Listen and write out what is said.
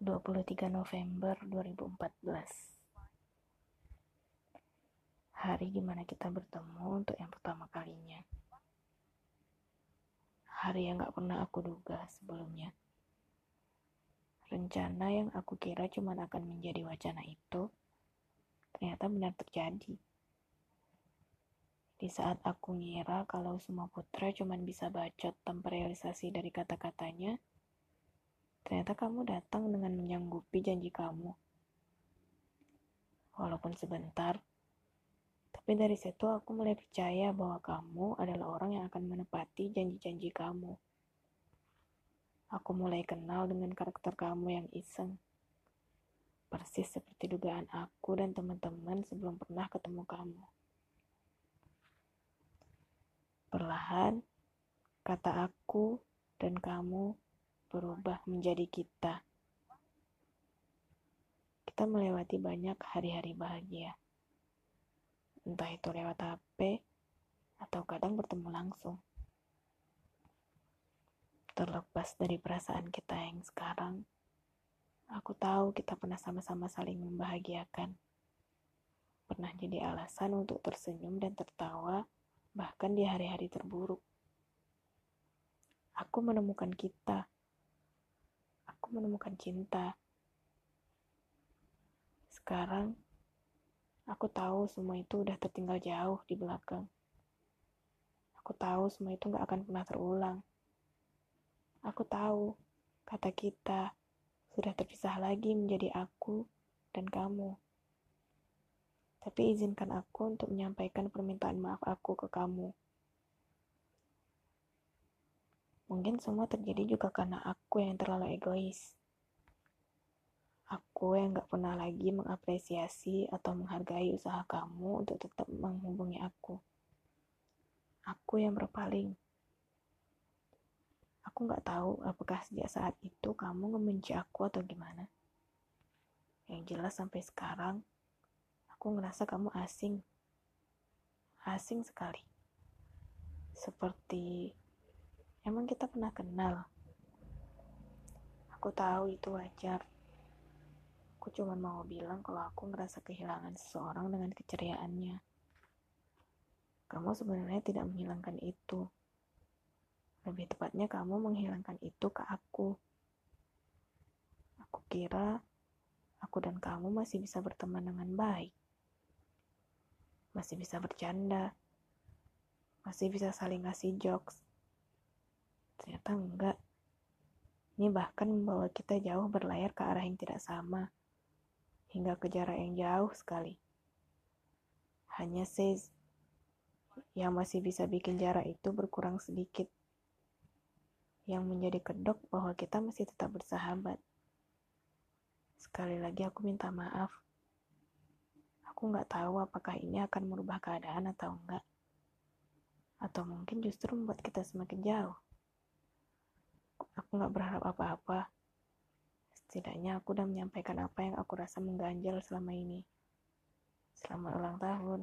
23 November 2014 Hari di mana kita bertemu untuk yang pertama kalinya? Hari yang gak pernah aku duga sebelumnya. Rencana yang aku kira cuma akan menjadi wacana itu Ternyata benar terjadi. Di saat aku ngira kalau semua putra cuma bisa bacot tanpa realisasi dari kata-katanya, Ternyata kamu datang dengan menyanggupi janji kamu. Walaupun sebentar, tapi dari situ aku mulai percaya bahwa kamu adalah orang yang akan menepati janji-janji kamu. Aku mulai kenal dengan karakter kamu yang iseng. Persis seperti dugaan aku dan teman-teman sebelum pernah ketemu kamu. Perlahan, kata aku dan kamu berubah menjadi kita. Kita melewati banyak hari-hari bahagia. Entah itu lewat HP atau kadang bertemu langsung. Terlepas dari perasaan kita yang sekarang, aku tahu kita pernah sama-sama saling membahagiakan. Pernah jadi alasan untuk tersenyum dan tertawa, bahkan di hari-hari terburuk. Aku menemukan kita menemukan cinta. Sekarang, aku tahu semua itu udah tertinggal jauh di belakang. Aku tahu semua itu gak akan pernah terulang. Aku tahu, kata kita sudah terpisah lagi menjadi aku dan kamu. Tapi izinkan aku untuk menyampaikan permintaan maaf aku ke kamu. Mungkin semua terjadi juga karena aku yang terlalu egois. Aku yang gak pernah lagi mengapresiasi atau menghargai usaha kamu untuk tetap menghubungi aku. Aku yang berpaling. Aku gak tahu apakah sejak saat itu kamu membenci aku atau gimana. Yang jelas sampai sekarang, aku ngerasa kamu asing. Asing sekali. Seperti Emang kita pernah kenal? Aku tahu itu wajar. Aku cuma mau bilang kalau aku ngerasa kehilangan seseorang dengan keceriaannya. Kamu sebenarnya tidak menghilangkan itu. Lebih tepatnya kamu menghilangkan itu ke aku. Aku kira aku dan kamu masih bisa berteman dengan baik. Masih bisa bercanda. Masih bisa saling ngasih jokes Ternyata enggak. Ini bahkan membawa kita jauh berlayar ke arah yang tidak sama, hingga ke jarak yang jauh sekali. Hanya says yang masih bisa bikin jarak itu berkurang sedikit, yang menjadi kedok bahwa kita masih tetap bersahabat. Sekali lagi aku minta maaf. Aku nggak tahu apakah ini akan merubah keadaan atau enggak. Atau mungkin justru membuat kita semakin jauh aku nggak berharap apa-apa. Setidaknya aku udah menyampaikan apa yang aku rasa mengganjal selama ini. Selamat ulang tahun.